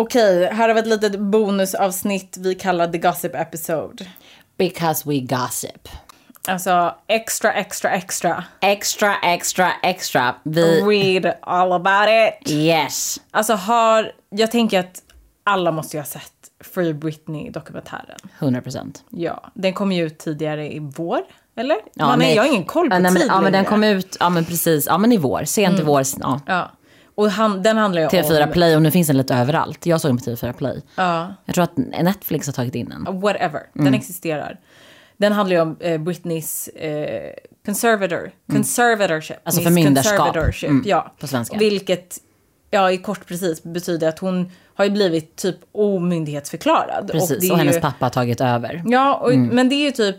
Okej, här har vi ett litet bonusavsnitt vi kallar The Gossip Episode. Because we gossip. Alltså extra, extra, extra. Extra, extra, extra. Vi... Read all about it. Yes. Alltså har, jag tänker att alla måste ju ha sett Free Britney-dokumentären. 100 procent. Ja, den kom ju ut tidigare i vår, eller? Ja, Man nej. jag har ingen koll på ja, nej, men, tid Ja, men den kom ut, ja men precis, ja men i vår, sent i vår. Ja. Ja. Och han, den handlar ju TV4 om... Play och nu finns den lite överallt. Jag såg den på TV4 Play. Ja. Jag tror att Netflix har tagit in den. Whatever, Mm. den existerar. Den handlar ju om eh, Britneys eh, conservator, conservatorship. Mm. Alltså förmyndarskap. Mm, ja. på svenska. Vilket, ja i kort precis betyder att hon har ju blivit typ omyndighetsförklarad. Precis, och, är hennes ju, pappa har tagit över. Ja, och, men det är ju typ,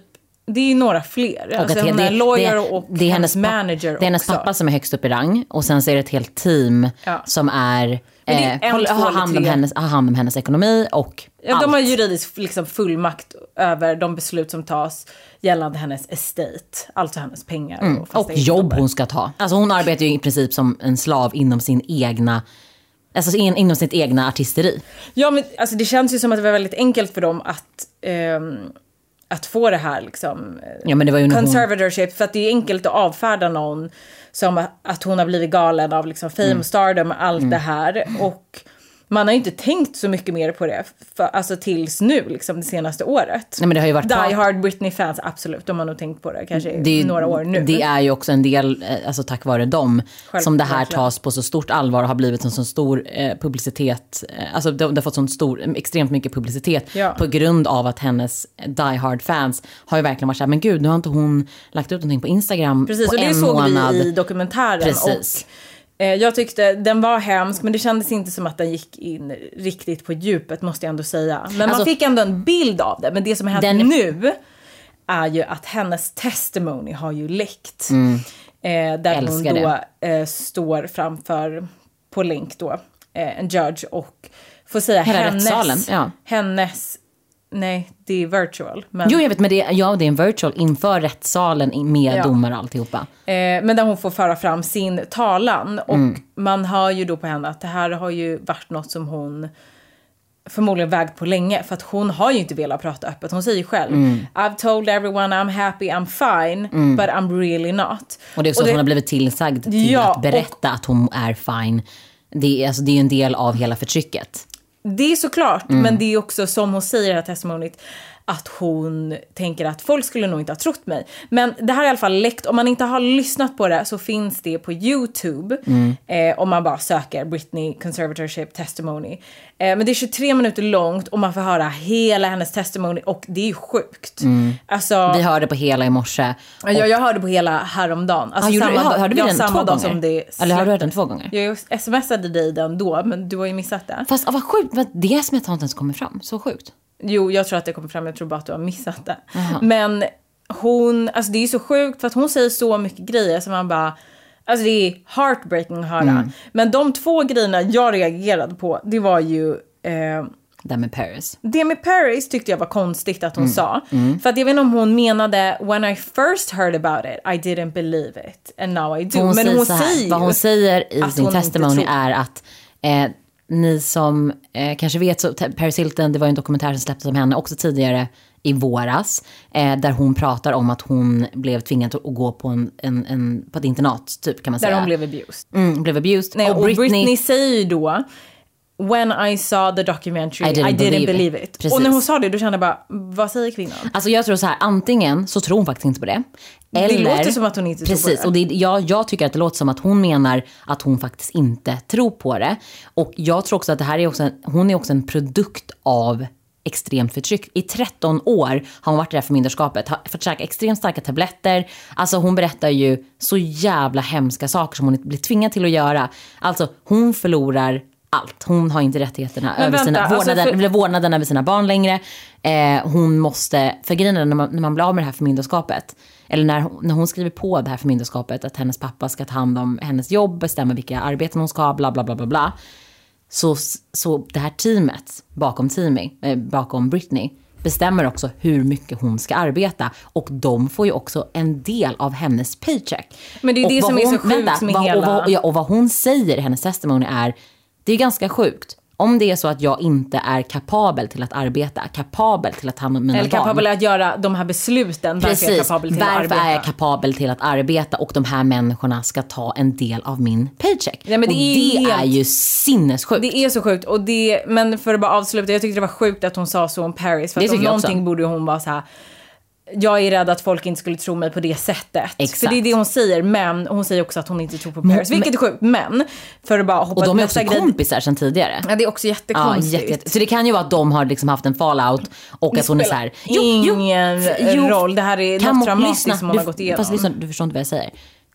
det är några fler. Alltså, att hon är lawyer det- och det är hennes, manager Det är hennes också. pappa som är högst upp i rang och sen så är det ett helt team Ja. som är, eh, har, hand om hennes, har hand om hennes ekonomi och Ja, allt. de har juridisk liksom, fullmakt över de beslut som tas gällande hennes estate, alltså hennes pengar. Och, Mm. och fasta jobb hon ska ta. Alltså hon arbetar ju i princip som en slav inom sin egna, alltså in, inom sitt egna artisteri. Ja, men alltså, det känns ju som att det var väldigt enkelt för dem att, ehm, att få det här liksom, Ja men det var ju när hon, conservatorship. För att det är enkelt att avfärda någon som att hon har blivit galen av liksom fame Mm. och stardom, allt det här. Och man har ju inte tänkt så mycket mer på det, för, alltså tills nu, liksom det senaste året. Nej, men det har ju varit Die prat- Hard Britney-fans, absolut, de har nog tänkt på det kanske det, i några år nu. det är ju också en del, eh, alltså tack vare dem, som det här tas på så stort allvar och har blivit en så stor eh, publicitet. Eh, alltså det, det har fått sån stor, extremt mycket publicitet Ja. på grund av att hennes Die Hard-fans har ju verkligen varit så här, men gud, nu har inte hon lagt ut någonting på Instagram Precis, på och det såg månad. vi i dokumentären. Precis. Och, eh, jag tyckte den var hemsk, men det kändes inte som att den gick in riktigt på djupet, måste jag ändå säga. Men man Alltså- fick ändå en bild av det. Men det som har hänt Den- nu är ju att hennes testimony har ju läckt. Eh, där hon Mm. Då eh, står framför, på länk då, eh, en judge och får säga Hela hennes, ja. hennes, nej det är virtual. Men, Jo, jag vet, men det, ja, det är en virtual inför rättssalen med Ja. domare och alltihopa. Eh, men där hon får föra fram sin talan. Och Mm. man hör ju då på henne att det här har ju varit något som hon förmodligen vägt på länge. För att hon har ju inte velat prata öppet. Hon säger ju själv, Mm. I've told everyone I'm happy, I'm fine, but I'm really not. Och det är också att hon har blivit tillsagd till Ja, att berätta att hon är fine. Det är, alltså, det är en del av hela förtrycket. Det är såklart, Mm. men det är också som hon säger i det här testimoniet att hon tänker att folk skulle nog inte ha trott mig. Men det här är i alla fall läckt. Om man inte har lyssnat på det så finns det på YouTube. Mm. Eh, om man bara söker Britney Conservatorship Testimony. Eh, men det är 23 minuter långt och man får höra hela hennes testimony och det är ju sjukt. Alltså, Mm. Vi hörde på hela i morse. jag, jag hörde på hela häromdagen. Alltså Ah, gjorde, samma hörde vi den samma två dag gånger? som det Eller har du hört den två gånger? Jag smsade dig den då, men du har ju missat det. Fast ah, vad sjukt, det som jag inte ens kommer fram. Så sjukt. Jo, jag tror att det kommer fram. Jag tror bara att du har missat det. Men hon, alltså det är så sjukt för att hon säger så mycket grejer som man bara, alltså det är heartbreaking att höra. Mm. Men de två grejerna jag reagerade på, det var ju eh, Det med Paris. det med Paris tyckte jag var konstigt att hon Mm. sa. För att jag vet inte om hon menade when I first heard about it I didn't believe it and now I do. Hon Men säger hon så här, säger vad hon säger i sin hon testimony är att eh, ni som eh, kanske vet så Paris Hilton, det var ju en dokumentär som släpptes om henne också tidigare i våras. Eh, där hon pratar om att hon blev tvingad att gå på, en, en, en, på ett internat, typ kan man där säga. hon blev abused. mm, blev abused. Nej, och Britney, säger ju då When I saw the documentary I didn't, believe, it. Precis. Och när hon sa det då kände jag bara, vad säger kvinnan? Alltså jag tror så här, antingen så tror hon faktiskt inte på det. Eller, Det låter som att hon inte tror på precis, det. och det, jag, jag tycker att det låter som att hon menar att hon faktiskt inte tror på det. Och jag tror också att det här är också en, hon är också en produkt av extremt förtryck. I 13 år har hon varit i det här förmyndarskapet, har fått käka extremt starka tabletter. Alltså hon berättar ju så jävla hemska saker som hon blir tvingad till att göra. Alltså hon förlorar allt. Hon har inte rättigheterna Men över vänta, sina, alltså, vårdnaden, för- eller vårdnaden över sina barn längre. Eh, hon måste, för grejen är när man, när man blir av med det här förmyndarskapet, eller när, när hon skriver på det här förmyndarskapet, att hennes pappa ska ta hand om hennes jobb, bestämma vilka arbeten hon ska ha, bla bla bla bla bla. Så, så det här teamet bakom Timmy, eh, bakom Britney, bestämmer också hur mycket hon ska arbeta. Och de får ju också en del av hennes paycheck. Men det är Och det som är så sjukt vänta, med vad, hela- Och vad, ja, och vad hon säger i hennes testimony är, det är ganska sjukt. om det är så att jag inte är kapabel till att arbeta, kapabel till att ta hand om mina Eller barn. kapabel att göra de här besluten. Varför jag är Precis, kapabel till varför att arbeta. är jag kapabel till att arbeta och de här människorna ska ta en del av min paycheck. Nej, men det och är det helt- är ju sinnessjukt. Det är så sjukt. Och det, men för att bara avsluta, jag tyckte det var sjukt att hon sa så om Paris. För Det att om jag också. någonting borde hon vara så här. Jag är rädd att folk inte skulle tro mig på det sättet. Exakt. För det är det hon säger. Men hon säger också att hon inte tror på Paris. vilket är sjukt. Men för att bara hoppa och de är också grej. kompisar sedan tidigare. Ja, det är också Ja, jättekonstigt. jätte, jätte. Så det kan ju vara att de har liksom haft en fallout och att hon är så här. ingen roll. Det här är något må- traumatiskt som hon du, har gått igenom. Fast lyssna, du förstår inte vad jag säger.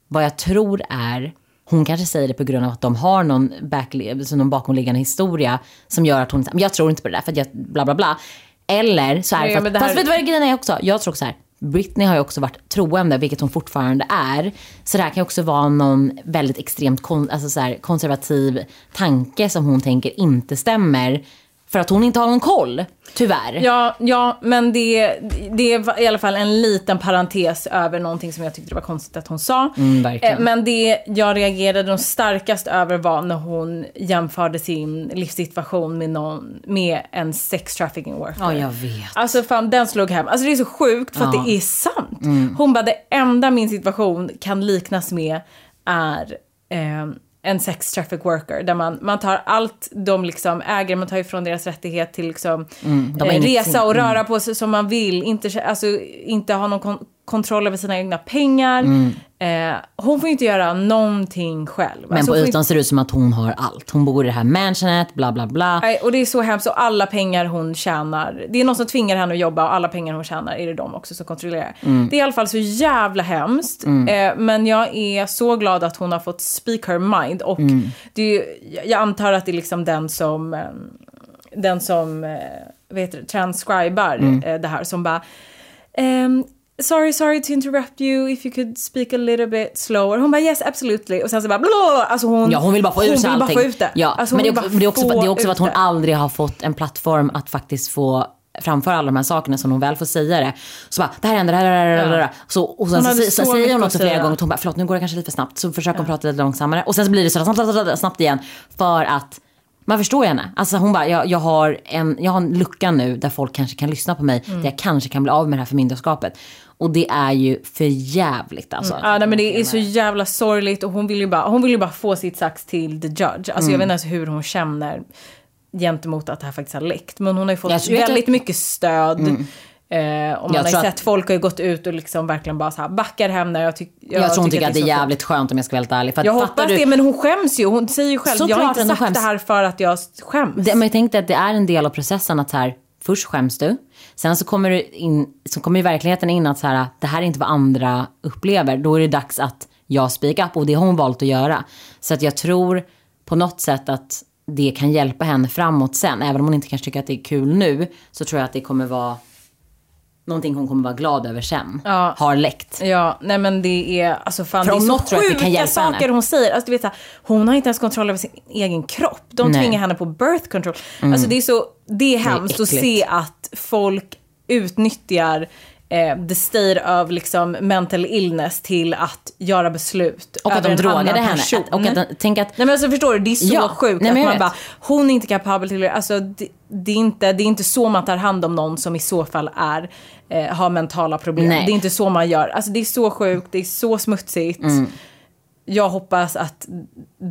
Vad jag tror är, hon kanske säger det på grund av att de har någon, back, någon bakomliggande historia som gör att hon, jag tror inte på det där för att jag bla bla bla. Eller så är det Nej, för att, det här- fast vet du vad grejen är också? Jag tror också så här. Britney har ju också varit troende, vilket hon fortfarande är. Så det här kan också vara någon väldigt extremt kon, alltså så här, konservativ tanke som hon tänker inte stämmer. För att hon inte har någon koll, tyvärr. Ja, ja, men det, det var i alla fall en liten parentes över någonting som jag tyckte var konstigt att hon sa. Mm. Eh, Men det jag reagerade starkast över var när hon jämförde sin livssituation med, någon, med en sex trafficking worker. Ja, jag vet. Alltså fan, den slog hem. Alltså det är så sjukt för att Ja. det är sant. Mm. Hon bara, det enda min situation kan liknas med är eh, en sex traffic worker. Där man, man tar allt de liksom äger, man tar ifrån deras rättighet till liksom, Mm, eh, resa och röra på sig som man vill. Inte, alltså, inte ha någon kon- kontroll över sina egna pengar. Eh, hon får inte göra någonting själv. Mm. Men Alltså, på ytan ser det ut som att hon har allt. Hon bor i det här mansionet, bla bla bla. Nej, och det är så hemskt. Och alla pengar hon tjänar, det är någon som tvingar henne att jobba och alla pengar hon tjänar är det de också som kontrollerar. Mm. Det är i alla fall så jävla hemskt. Eh, men jag är så glad att hon har fått speak her mind. Och Mm. det är, jag antar att det är liksom den som, eh, den som eh, vad heter det, transcribar Mm. eh, det här som bara ehm, Sorry, sorry to interrupt you. If you could speak a little bit slower. Hon bara yes, absolutely. Och sen så bara blå. Alltså hon, Ja, hon vill bara få sig vill bara allting. få ut det. Ja, Alltså, men det är, också, det, är också, det är också ut att hon det. aldrig har fått en plattform att faktiskt få framföra alla de här sakerna som hon väl får säga det. Så bara, det här händer, det här, det här, det här. Så, och sen Hon så, så, så säger hon också flera gånger att hon bara, förlåt nu går det kanske lite för snabbt. Så försöker hon prata lite långsammare. Och sen så blir det så snabbt, snabbt, snabbt, snabbt igen. För att man förstår henne. Alltså hon bara, jag, jag, har en, jag har en lucka nu där folk kanske kan lyssna på mig. Mm. Där jag kanske kan bli av med det här förmyndarskapet. Och det är ju för jävligt alltså. Ja, nej, men det är så jävla sorgligt och hon vill ju bara, hon vill ju bara få sitt sax till the judge. Alltså Mm. jag vet inte ens hur hon känner gentemot att det här faktiskt har läckt. Men hon har ju fått att väldigt det- mycket stöd. Eh, och man Jag har ju sett att- folk har ju gått ut och liksom verkligen bara så här backar henne. Jag, tyck, jag, jag tror hon tycker att det är så jävligt skönt om jag ska vara helt ärlig. För att Jag hoppas du- det, men hon skäms ju. Hon säger ju själv, jag har inte att sagt det här för att jag skäms. Det, men jag tänkte att det är en del av processen att så här, först skäms du. Sen så kommer, du in, så kommer ju verkligheten in att så här, det här är inte vad andra upplever. Då är det dags att jag speak up och det har hon valt att göra. Så att jag tror på något sätt att det kan hjälpa henne framåt sen. Även om hon inte kanske tycker att det är kul nu så tror jag att det kommer vara någonting hon kommer vara glad över sen. Ja. Har läckt. Ja, nej men det är, alltså fan För det är så något tror att det kan sjuka hjälpa saker henne. hon säger. Alltså du vet så här, hon har inte ens kontroll över sin egen kropp. De Nej. tvingar henne på birth control. Alltså det är så, det är hemskt att äckligt. se att folk utnyttjar eh, the state of liksom mental illness till att göra beslut Och att de drogade henne. Att- och att de- tänk att- Nej men alltså förstår du, det är så Ja, sjukt nej, att man vet. bara, hon är inte kapabel till det. Alltså det, det, är inte, det är inte så man tar hand om någon som i så fall är, eh, har mentala problem. Nej. Det är inte så man gör. Alltså det är så sjukt, det är så smutsigt. Mm. Jag hoppas att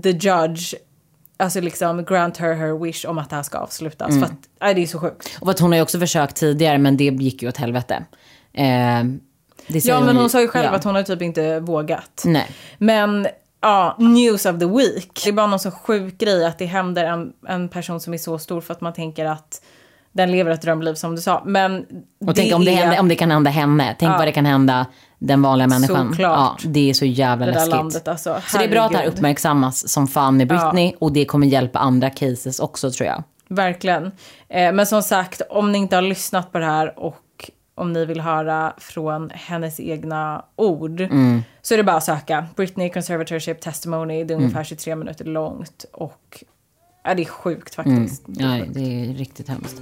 the judge, alltså liksom grant her her wish om att det här ska avslutas. Mm. För att, nej, det är så sjukt. Och att hon har ju också försökt tidigare men det gick ju åt helvete. Eh, säger Ja men hon sa ju själv ja. att hon har typ inte vågat. Nej. Men ja, news of the week. Det är bara någon så sjuk grej att det händer en, en person som är så stor för att man tänker att den lever ett drömliv som du sa. Men Och tänk om det, är händer, om det kan hända henne. Tänk Ja. vad det kan hända den vanliga människan. Såklart. Ja, det är så jävla det läskigt. landet alltså. Så det är bra att det här uppmärksammas som fan med Britney. Och det kommer hjälpa andra cases också tror jag. Verkligen. Eh, men som sagt, om ni inte har lyssnat på det här och om ni vill höra från hennes egna ord Mm. så är det bara att söka Britney Conservatorship Testimony. Det är Mm. ungefär 23 minuter långt och ja, det är sjukt faktiskt. Ja, sjukt. det är riktigt hemskt.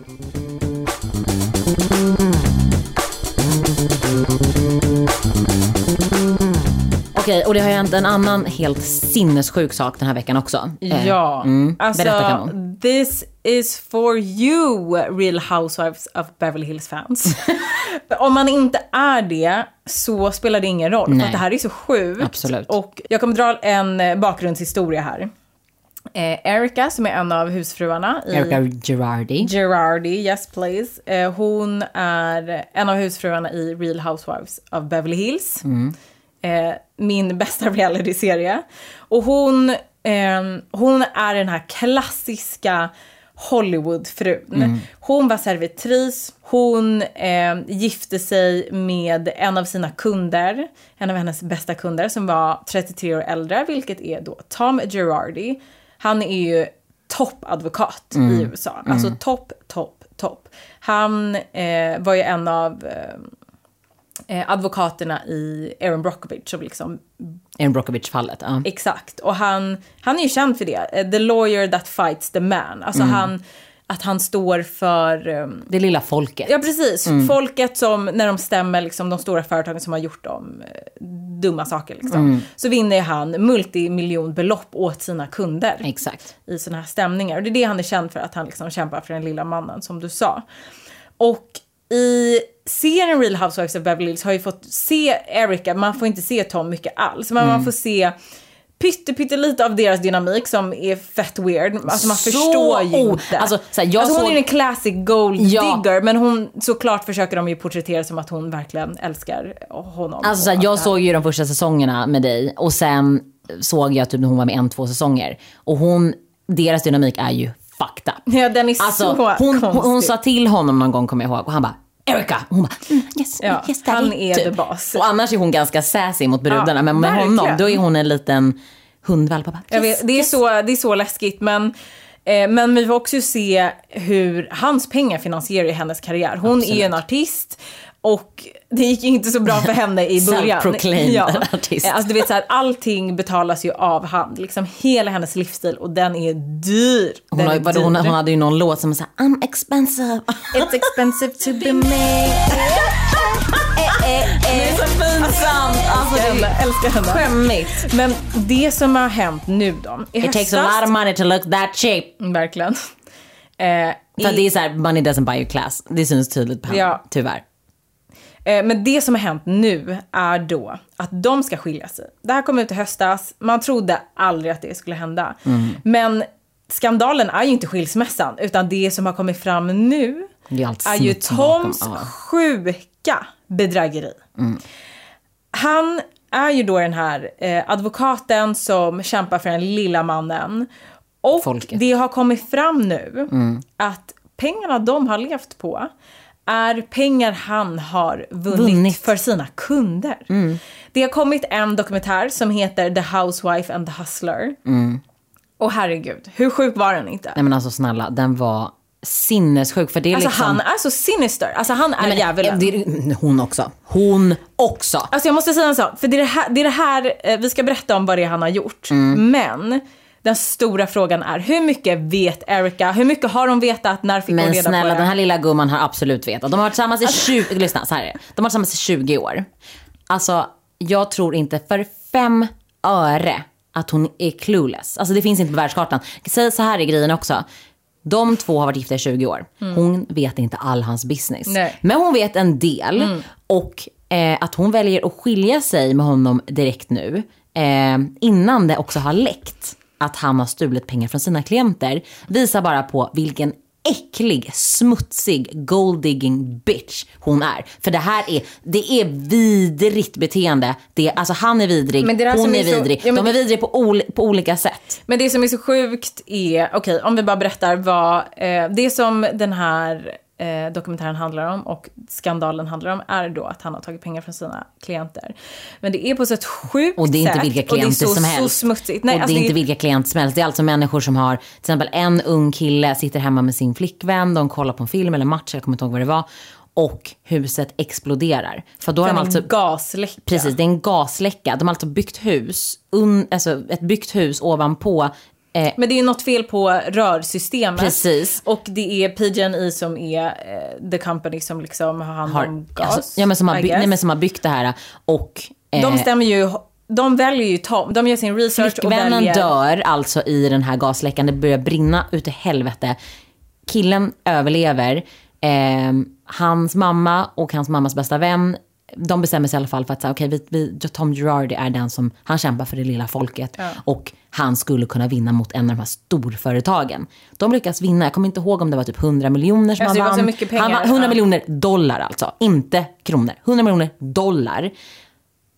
Okej, och det har hänt en annan helt sinnessjuk sak den här veckan också. Eh, Ja, mm. alltså Berätta Kanon. This is for you, Real Housewives of Beverly Hills fans. Om man inte är det så spelar det ingen roll. För Nej. att det här är så sjukt. Absolut. Och jag kommer dra en eh, bakgrundshistoria här. Eh, Erica, som är en av husfruarna i Erica Girardi. Girardi, yes please. Eh, hon är en av husfruarna i Real Housewives of Beverly Hills. Eh, min bästa reality-serie. Och hon, ehm, hon är den här klassiska Hollywoodfrun. Hon var servitris, hon eh, gifte sig med en av sina kunder, en av hennes bästa kunder som var 33 år äldre, vilket är då Tom Girardi. Han är ju toppadvokat i USA. Alltså topp, topp, topp. Han eh, var ju en av eh, eh, advokaterna i Aaron Brockovich som liksom Erin Brockovich-fallet. Ja. Exakt. Och han, han är ju känd för det. Eh, The lawyer that fights the man. Alltså han, att han står för... ehm, Det lilla folket. Ja, precis. Folket som, när de stämmer liksom, de stora företagen som har gjort de eh, dumma saker, liksom, så vinner han multimiljonbelopp åt sina kunder Exakt. i sådana här stämningar. Och det är det han är känd för, att han liksom kämpar för den lilla mannen, som du sa. Och i serien Real Housewives of Beverly Hills har ju fått se Erica, man får inte se Tom mycket alls, men man får se pytte, lite av deras dynamik som är fett weird. Alltså man Så förstår ju inte. alltså, så här, jag alltså hon såg- är en classic gold Ja. digger, men hon, såklart försöker de ju porträttera som att hon verkligen älskar honom. Alltså, så och här, att jag såg ju de första säsongerna med dig och sen såg jag typ när hon var med en, två säsonger. Och hon, deras dynamik är ju fucked up. Ja, den är Alltså, så hon, hon, konstig. hon sa till honom någon gång, kommer jag ihåg, och han bara Erica! Och hon bara mm, yes, Ja, yes daddy. han är Typ. the boss. Och annars är hon ganska sassy mot brudarna, Ja, men med verkligen. honom då är hon en liten hundvalp. Bara, yes, vet, det, är yes. så, det är så läskigt, men, eh, men vi får också se hur hans pengar finansierar hennes karriär. Hon är ju en artist och det gick ju inte så bra för henne i början. Self-proclaimed artist. Eh, Alltså du vet så här, allting betalas ju av hand. Liksom hela hennes livsstil och den är dyr. Hon, Den har, är vadå, hon, dyr. hon hade ju någon låt som sa I'm expensive. It's expensive to be made. Det är så pinsamt. Alltså, Älskar är älskar henne. skämmigt. Men det som har hänt nu då. I It takes a lot of money to look that cheap. Verkligen. Eh, För i- det är så här, money doesn't buy you class. Det syns tydligt på henne, Ja. tyvärr. Eh, Men det som har hänt nu är då att de ska skilja sig. Det här kom ut i höstas. Man trodde aldrig att det skulle hända. Men skandalen är ju inte skilsmässan, utan det som har kommit fram nu är är ju bakom, Toms ja. sjuka bedrägeri. Han är ju då den här eh, advokaten som kämpar för den lilla mannen. Och Folket. det har kommit fram nu att pengarna de har levt på är pengar han har vunnit, Vunnit. för sina kunder. Det har kommit en dokumentär som heter The Housewife and the Hustler. Och herregud, hur sjuk var den inte? Nej men alltså snälla, den var sinnessjuk. För det är Alltså liksom... han är så sinister. Alltså han är Nej, men, djävulen. det hon också. Hon också. Alltså jag måste säga en sak, för det är det här, det är det här eh, vi ska berätta om vad det är han har gjort. Mm. Men den stora frågan är, hur mycket vet Erica? Hur mycket har de vetat? När fick hon Men reda på snälla, det? Alltså- den här lilla gumman har absolut vetat. De har varit tillsammans i 20, lyssna så här är det. De har varit tillsammans i 20 år. Alltså, jag tror inte för fem öre att hon är clueless. Alltså det finns inte på världskartan. Säg så här är grejen också. De två har varit gifta i 20 år. Hon vet inte all hans business. Mm. Nej. Men hon vet en del. Och eh, att hon väljer att skilja sig med honom direkt nu. Eh, innan det också har läckt att han har stulit pengar från sina klienter. Visar bara på vilken äcklig, smutsig, gold digging bitch hon är. För det här är, det är vidrigt beteende. Det, alltså han är vidrig, hon är, är så- vidrig. ja, De är vidriga på, ol, på olika sätt. Men det som är så sjukt är, okej om vi bara berättar vad, eh, det som den här eh, dokumentären handlar om och skandalen handlar om är då att han har tagit pengar från sina klienter. Men det är på så ett sjukt Och det är inte vilka och det är klienter så, som helst. så smutsigt. Nej, och alltså det är inte vilka klienter som helst. Det är alltså människor som har, till exempel en ung kille sitter hemma med sin flickvän, de kollar på en film eller match, jag kommer inte ihåg vad det var. Och huset exploderar. För då har de en alltså, gasläcka. precis, det är en gasläcka. De har alltså byggt hus, un, alltså ett byggt hus ovanpå eh, Men det är något fel på rörsystemet. Precis. Och det är PG&E som är eh, the company som liksom har hand har, om gas. alltså, ja, men som, har nej, men som har byggt det här. Och, eh, De stämmer ju de väljer ju Tom, de gör sin research och Flickvännen väljer... dör alltså i den här gasläckan. Det börjar brinna ut i helvete. Killen överlever. Eh, hans mamma och hans mammas bästa vän, de bestämmer sig i alla fall för att säga, okej, vi, vi, Tom Girardi är den som, han kämpar för det lilla folket. Och han skulle kunna vinna mot en av de här storföretagen. De lyckas vinna, jag kommer inte ihåg om det var typ 100 miljoner som Alltså, han vann. pengar, Han vann 100 ja. miljoner dollar alltså, inte kronor. 100 miljoner dollar.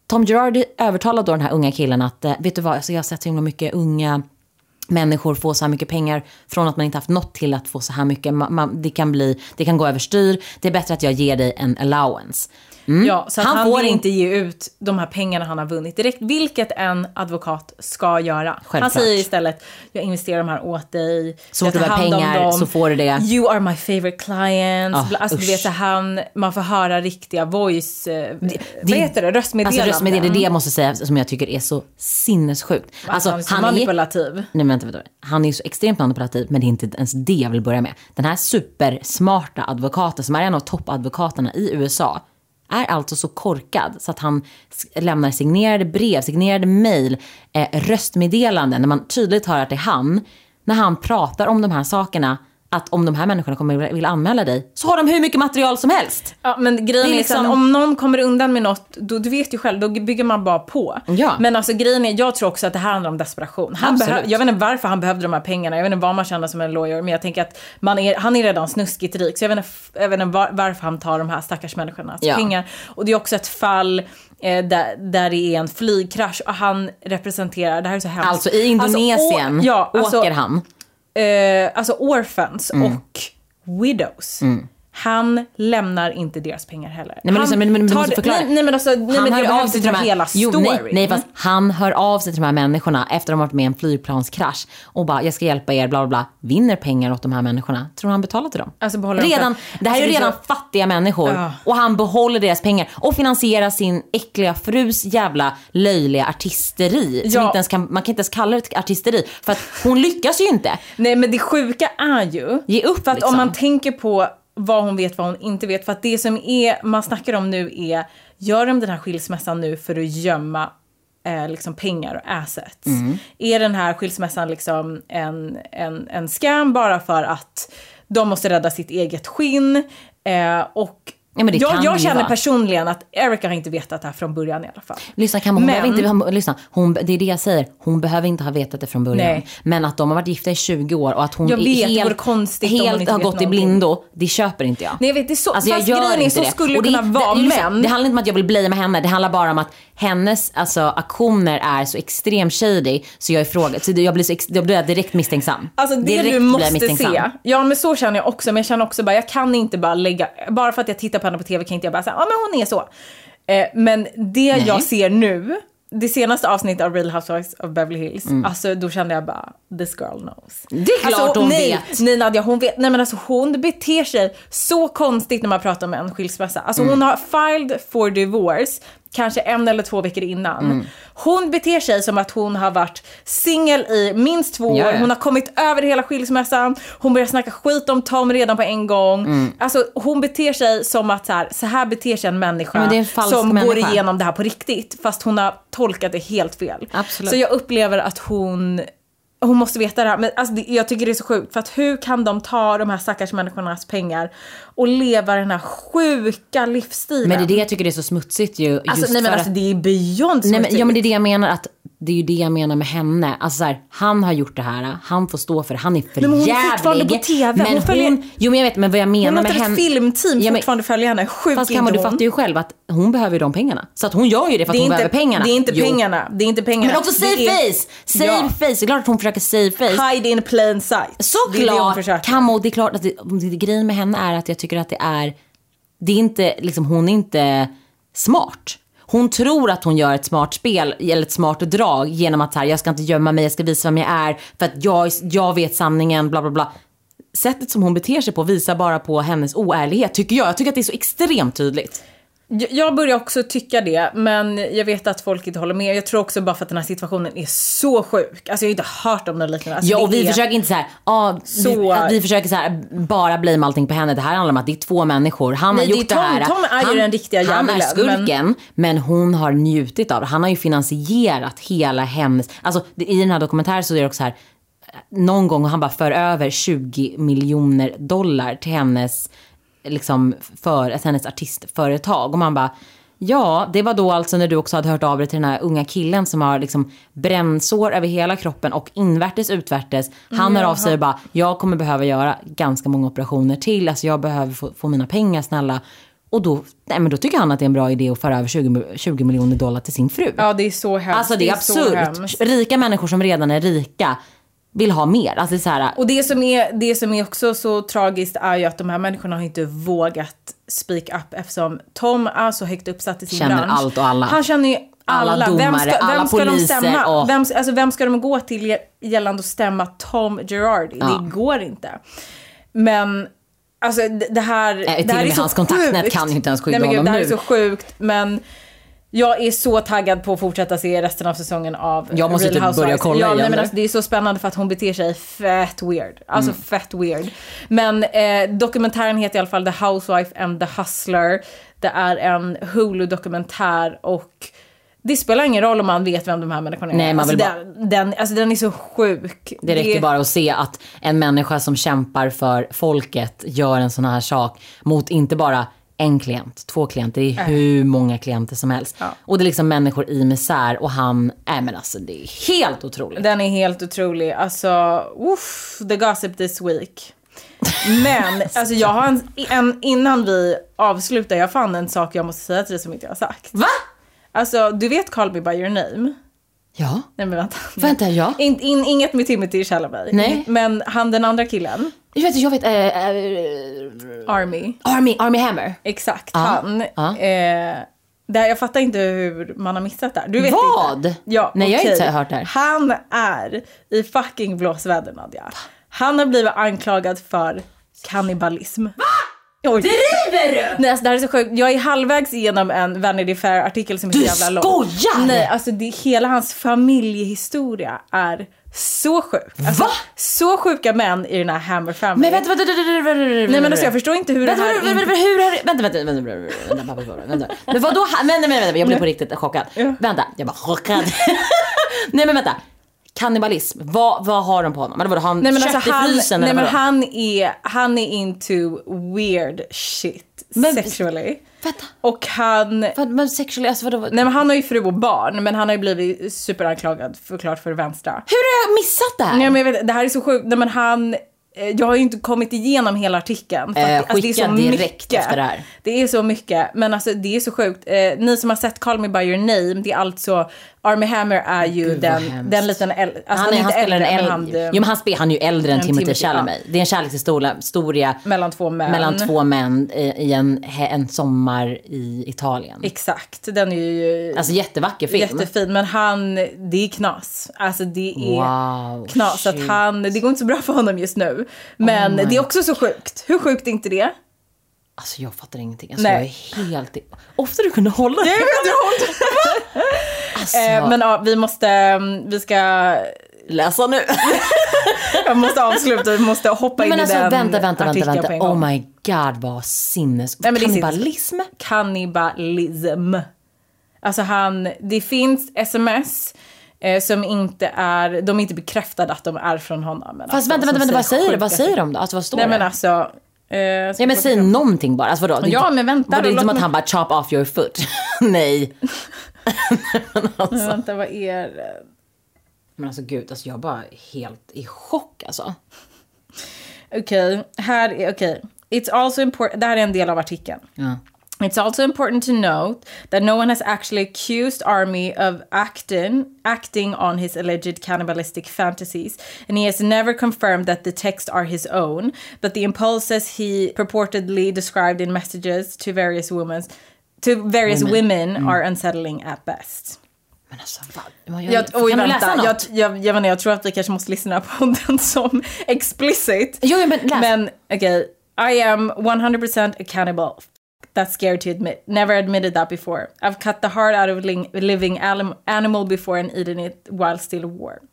Tom Girardi övertalade då den här unga killen att, eh, vet du vad, alltså jag har sett så himla mycket unga människor få så här mycket pengar från att man inte haft något till att få så här mycket. Man, det, kan bli, det kan gå överstyr. Det är bättre att jag ger dig en allowance. Ja, så Han han, får vill inte- ge ut de här pengarna han har vunnit direkt, vilket en advokat ska göra. Han Självklart. säger istället, jag investerar de här åt dig. Så fort du har pengar så får du det. You are my favorite client. Ah, alltså, du usch. vet, så han, man får höra riktiga voice... eh, vad heter det? Röstmeddelanden. Alltså röstmeddelande, det är det jag måste säga som jag tycker är så sinnessjukt. Alltså, han är så manipulativ. Nej men vänta, vänta. Han är ju så extremt manipulativ men det är inte ens det jag vill börja med. Den här supersmarta advokaten som är en av toppadvokaterna i USA är alltså så korkad så att han lämnar signerade brev, signerade mejl, eh, röstmeddelanden när man tydligt hör att det är han. När han pratar om de här sakerna, att om de här människorna kommer vilja anmäla dig, så har de hur mycket material som helst. Ja, men grejen Det är är, liksom- liksom... om någon kommer undan med något, då, du vet ju själv, då bygger man bara på. Ja. Men alltså grejen är, jag tror också att det här handlar om desperation. Han jag vet inte varför han behövde de här pengarna, jag vet inte vad man känner som en lawyer, men jag tänker att man är, han är redan snuskigt rik, så jag vet inte, jag vet inte var, varför han tar de här stackars människornas Ja. pengar. Och det är också ett fall eh, där, där det är en flygkrasch och han representerar, det här är så hemskt. Alltså i Indonesien Alltså, å- ja, alltså, åker han. Eh, alltså orphans Mm. och widows. Han lämnar inte deras pengar heller. Nej men, liksom, men, men du måste förklara. Nej, nej men alltså, nej, han men hör av sig till de här, hela jo, storyn. nej, nej, fast han hör av sig till de här människorna efter de har varit med i en flygplanskrasch och bara, jag ska hjälpa er, bla bla bla. Vinner pengar åt de här människorna. Tror han betalar till dem? Alltså, behåller de redan, det här är ju Alltså, redan fattiga människor Ja. och han behåller deras pengar och finansierar sin äckliga frus jävla löjliga artisteri. Som Ja. inte ens kan, man kan inte ens kalla det artisteri för att hon lyckas ju inte. Nej men det sjuka är ju, Ge upp, för att liksom. om man tänker på vad hon vet, vad hon inte vet, för att det som är, man snackar om nu är, gör de den här skilsmässan nu för att gömma eh, liksom pengar och assets? Mm. Är den här skilsmässan liksom en, en, en scam bara för att de måste rädda sitt eget skinn? Eh, och Ja, men det kan jag, det jag känner personligen att Erika har inte vetat det här från början i alla fall. Lyssna Kamma, hon Men- behöver inte, hon, lyssna, hon, det är det jag säger. Hon behöver inte ha vetat det från början. Nej. Men att de har varit gifta i 20 år och att hon Jag är vet, det helt, konstigt helt har gått i blindo, det köper inte jag. Nej jag vet, det är så, Alltså jag fast grejen är så det. skulle det kunna vara, det, men... Det handlar inte om att jag vill blamea henne, det handlar bara om att hennes alltså, aktioner är så extremt shady så jag, är fråga, så jag blir, så, ex- jag blir direkt misstänksam. Alltså det direkt du måste se. Ja men så känner jag också. Men jag känner också bara, jag kan inte bara lägga, bara för att jag tittar på henne på tv kan inte jag bara säga, ja men hon är så. Eh, men det jag ser nu, det senaste avsnittet av Real Housewives of Beverly Hills, alltså då kände jag bara, this girl knows. Mm. Det är klart alltså, hon nej, vet. Nej Nadja, hon vet. Nej men alltså hon beter sig så konstigt när man pratar om en skilsmässa. Alltså Mm. hon har filed for divorce kanske en eller två veckor innan. Mm. Hon beter sig som att hon har varit singel i minst två år. ja. Hon har kommit över hela skilsmässan. Hon börjar snacka skit om Tom redan på en gång. Mm. Alltså hon beter sig som att så här, så här beter sig en människa Ja, en som går människa. igenom det här på riktigt. Fast hon har tolkat det helt fel. Absolut. Så jag upplever att hon hon måste veta det här, men alltså, jag tycker det är så sjukt. För att hur kan de ta de här stackars människornas pengar och leva den här sjuka livsstilen? Men det är det jag tycker det är så smutsigt ju. Alltså, nej men alltså det är beyond Nej, men, smutsigt. ja men det är det jag menar att det är ju det jag menar med henne. Alltså så här, han har gjort det här, han får stå för det, han är för men hon är jävlig. fortfarande på TV, Men hon följer- jo men jag vet men vad jag menar Hon med låter ett henne. filmteam Ja, men- fortfarande följa henne. Sjuk Fast inte Kammar, du hon. fattar ju själv att hon behöver ju de pengarna. Så att hon gör ju det för att det är hon inte, behöver pengarna. Det är inte Jo. pengarna. Det är inte pengarna. Men också save Det är- face! Save Ja. face! Det är klart att hon försöker save face. Hide in plain sight. Det är det hon Såklart! försöker. Kammo, det är klart att det, det, grejen med henne är att jag tycker att det är, det är inte, liksom hon är inte smart. Hon tror att hon gör ett smart spel, eller ett smart drag genom att så här, jag ska inte gömma mig, jag ska visa vem jag är, för att jag, jag vet sanningen, bla bla bla. Sättet som hon beter sig på visar bara på hennes oärlighet, tycker jag. Jag tycker att det är så extremt tydligt. Jag- börjar också tycka det, men jag vet att folk inte håller med. Jag tror också bara för att den här situationen är så sjuk. Alltså jag har inte hört om den liknande. Alltså, Ja, och det vi är- försöker inte så här, ah, Så- vi, att vi försöker så här, bara blame allting på henne. Det här handlar om att det är två människor. Han Nej, har det gjort det, Tom. här. Tom är ju han, den riktiga Han är skurken, men... hon har njutit av det. Han har ju finansierat hela hennes, alltså det- i den här dokumentären så är det också så här, någon gång han bara för över 20 miljoner dollar till hennes, liksom, för, till hennes artistföretag. Och man bara, ja, det var då alltså när du också hade hört av dig till den här unga killen som har liksom brännsår över hela kroppen och invärtes utvärtes. Han hör av sig och bara, jag kommer behöva göra ganska många operationer till, alltså jag behöver få, få mina pengar snälla. Och då, nej, men då tycker han att det är en bra idé att föra över 20, 20 miljoner dollar till sin fru. Ja, det är så hemskt. Alltså det är så absurt. hemskt. Rika människor som redan är rika vill ha mer. Alltså så här, Och det som, är, det som är också så tragiskt är ju att de här människorna har inte vågat speak up eftersom Tom är så högt uppsatt i sin Känner bransch. allt och alla. Han känner ju alla. Alla vem domare, ska, vem alla ska de poliser stämma? och- Vem, alltså, vem ska de gå till gällande att stämma Tom Girardi? Ja. Det går inte. Men Alltså det här, till det här är så hans kontaktnät sjukt. kan ju inte ens skydda Nej, men gud, honom Det här nu. är så sjukt men jag är så taggad på att fortsätta se resten av säsongen av Jag måste Real typ börja kolla ja, igen nej, men alltså, Det är så spännande för att hon beter sig fett weird. Alltså Mm. fett weird. Men eh, dokumentären heter i alla fall The Housewife and the Hustler. Det är en Hulu-dokumentär och det spelar ingen roll om man vet vem de här människorna är. Nej, man alltså, vill den, den, alltså den är så sjuk. Det räcker bara att se att en människa som kämpar för folket gör en sån här sak mot inte bara en klient, två klienter, det är hur många klienter som helst. Ja. Och det är liksom människor i misär och han, nej men alltså det är helt otroligt. Den är helt otrolig. Alltså, uff, the gossip this week. Men alltså jag har en, en, innan vi avslutar, jag fann en sak jag måste säga till dig som inte jag har sagt. Va? Alltså, du vet Call Me By Your Name? Ja. Nej men vänta. Vänta, ja. In, in, inget med Timothy Chalamet. Nej. Men han den andra killen, Jag vet, jag vet, äh, äh, Army. Army, Army Hammer. Exakt, Ja, han. ja. Eh, där, jag fattar inte hur man har missat det här. Du vet Vad? inte? Ja, Nej, jag har inte hört det här. Han är i fucking blåsväder Nadja. Han har blivit anklagad för kannibalism. Va? Oj. Driver du? Nej, alltså, det här är så sjukt. Jag är halvvägs igenom en Vanity Fair-artikel som är så Du jävla lång. skojar! Nej, alltså det, hela hans familjehistoria är så sjuk. Alltså, Va? Så sjuka män i den här Hammer Family. Men vänta, vänta, vänta, vänta, vänta, vänta. Nej men alltså jag förstår inte hur Vänta, det här... vänta, vänta, hur har Vänta, vänta, vänta, vänta, vänta, vänta, vänta, vänta. Men vadå, vänta, vänta, vänta, jag blev på riktigt chockad. Vänta, jag bara chockad. Nej men vänta. Kannibalism, vad, vad har de på honom? Eller vadå, har han Nej men kött alltså i frysen nej, men han, är, han är into weird shit Men- sexually. Vänta, Och han... men sexually, alltså vadå? Nej men han har ju fru och barn men han har ju blivit superanklagad förklart för vänstra. Hur har jag missat det här? Nej men jag vet, det här är så sjukt. Nej men han... eh, Jag har ju inte kommit igenom hela artikeln. för att Eh, det- alltså, det är så direkt mycket. efter det här. Det är så mycket. Men alltså det är så sjukt. Eh, ni som har sett Call Me By Your Name, det är alltså... Army Hammer är ju Gud, den, den liten äldre... Alltså han, är, han inte äldre, äldre. han, jo men han, spelar, han är ju äldre än än Timothy Chalamet. Det är en kärlekshistoria historia mellan två män. mellan två män i, i en, en sommar i Italien. Exakt, den är ju Alltså jättevacker film. jättefin. Men han, det är knas. Alltså det är Wow, knas. Att han, det går inte så bra för honom just nu. Men Oh det är också så sjukt. Hur sjukt är inte det? Alltså jag fattar ingenting. Alltså, Nej. jag är helt... Ofta du kunde hålla dig. Alltså, Eh, men ja, vi måste, mm, vi ska, läsa nu. jag måste avsluta, vi måste hoppa in men i alltså den vänta, vänta, vänta, vänta. Oh my god vad sinnes... Nej, men Kannibalism? Kannibalism. Alltså han, det finns sms eh, som inte är, de är inte bekräftade att de är från honom. Men Fast alltså, vänta, vänta, vänta, vad säger, sjuka vad säger de då? Alltså vad står Nej det? men alltså. Eh, Ja men säg någonting bara. Alltså vadå? Ja, men vänta vadå, Det inte som att mig- han bara chop off your foot. Nej. Men vänta, vad är det? Men alltså gud, alltså jag är bara helt i chock alltså. Okej, här är, okej. It's also important, det här är en del av artikeln. Ja. It's also important to note that no one has actually accused Army of acting acting on his alleged cannibalistic fantasies, and he has never confirmed that the texts are his own. But the impulses he purportedly described in messages to various women, to various women, are unsettling at best. Men alltså vad? Jag, Jag, oj, kan du vänta, läsa jag, något? jag, jag, vet inte, jag tror att vi kanske måste lyssna på den som explicit. Jo, men läs. Men okej, I am 100% a cannibal. That's scary to admit. Never admitted that before. I've cut the heart out of living anim- animal before and eaten it while still warm.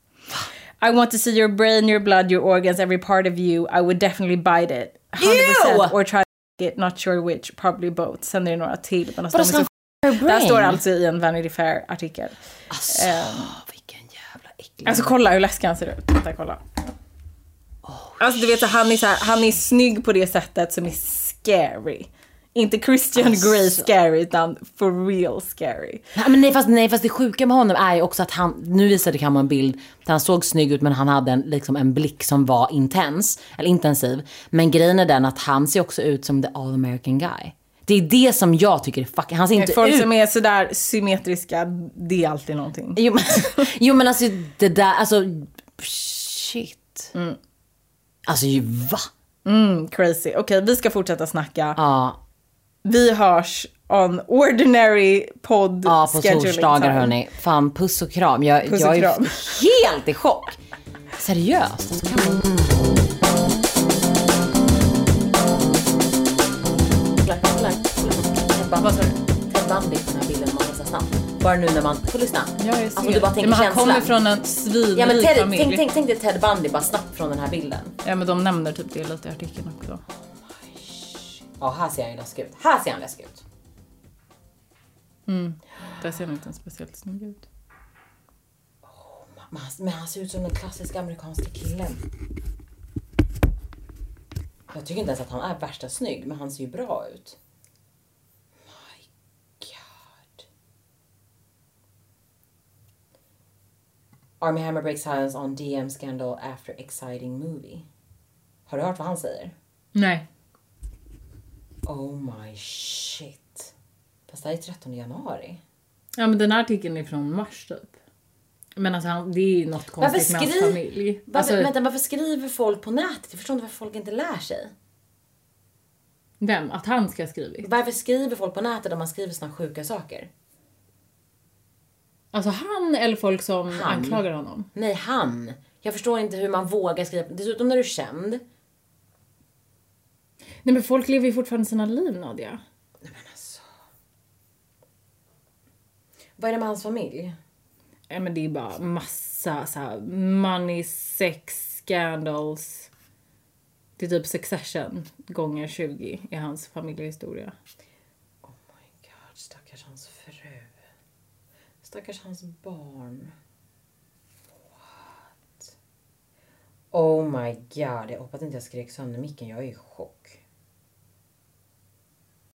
I want to see your brain, your blood, your organs, every part of you. I would definitely bite it. 100% Ew! or try it, not sure which, probably both. Sen är det några till. Men de Vadå, står så- alltså i en Vanity Fair-artikel. Alltså, vilken jävla äcklig. Alltså kolla hur läskig han ser ut. Vänta, kolla. alltså du vet, så han, är så här, han är snygg på det sättet som är scary. Inte Christian Alltså. Grey scary, utan for real scary. Nej, men nej, fast, nej, fast det sjuka med honom är ju också att han, nu visade Kammar en bild där han såg snygg ut men han hade en, liksom en blick som var intens, eller intensiv. Men grejen är den att han ser också ut som the all American guy. Det är det som jag tycker är fucking, han ser inte Folk ut... som är sådär symmetriska, det är alltid någonting. Jo men, jo men alltså det där, alltså shit. Alltså ju va? Mm, crazy. Okej, vi ska fortsätta snacka. Ja, Vi hörs on ordinary podd ja på torsdagar hörni. Fan puss och kram. Jag, Puss jag och är kram. helt i chock. Seriöst. Alltså, kan man... Vad sa du? Ted Bundy på den här bilden man visar snabbt. Bara nu när man, får lyssna. Ja, jag ser. Alltså du bara tänker men han känslan. kommer från en svinrik Ja men Ted, familj. tänk, tänk, tänk dig Ted Bundy bara snabbt från den här bilden. Ja men de nämner typ det lite i artikeln också. Ja här ser han ju läskig ut. Här ser han läskig ut. Där ser han inte speciellt snygg ut. Men han, men han ser ut som den klassiska amerikanska killen. Jag tycker inte ens att han är värsta snygg, men han ser ju bra ut. My God. Army Hammer breaks silence on DM scandal after exciting movie. Har du hört vad han säger? Nej. Oh my shit. Fast det här är 13 januari. Ja men den här artikeln är från mars typ. Men alltså han, det är ju något konstigt med hans familj. varför, Alltså, vänta, varför skriver folk på nätet? Jag förstår inte varför folk inte lär sig. vem? Att han ska ha skrivit? Varför skriver folk på nätet när man skriver såna sjuka saker? Alltså han eller folk som Han. anklagar honom? Nej, han. Jag förstår inte hur man vågar skriva. Dessutom när du är känd. Nej men folk lever ju fortfarande sina liv Nadia. Nej men alltså. Vad är det med hans familj? Ja men det är bara massa så här money, sex, scandals. Det är typ succession gånger 20 i hans familjehistoria. Oh my god, stackars hans fru. Stackars hans barn. What? Oh my god, jag hoppas inte jag skrek sönder micken. Jag är i chock.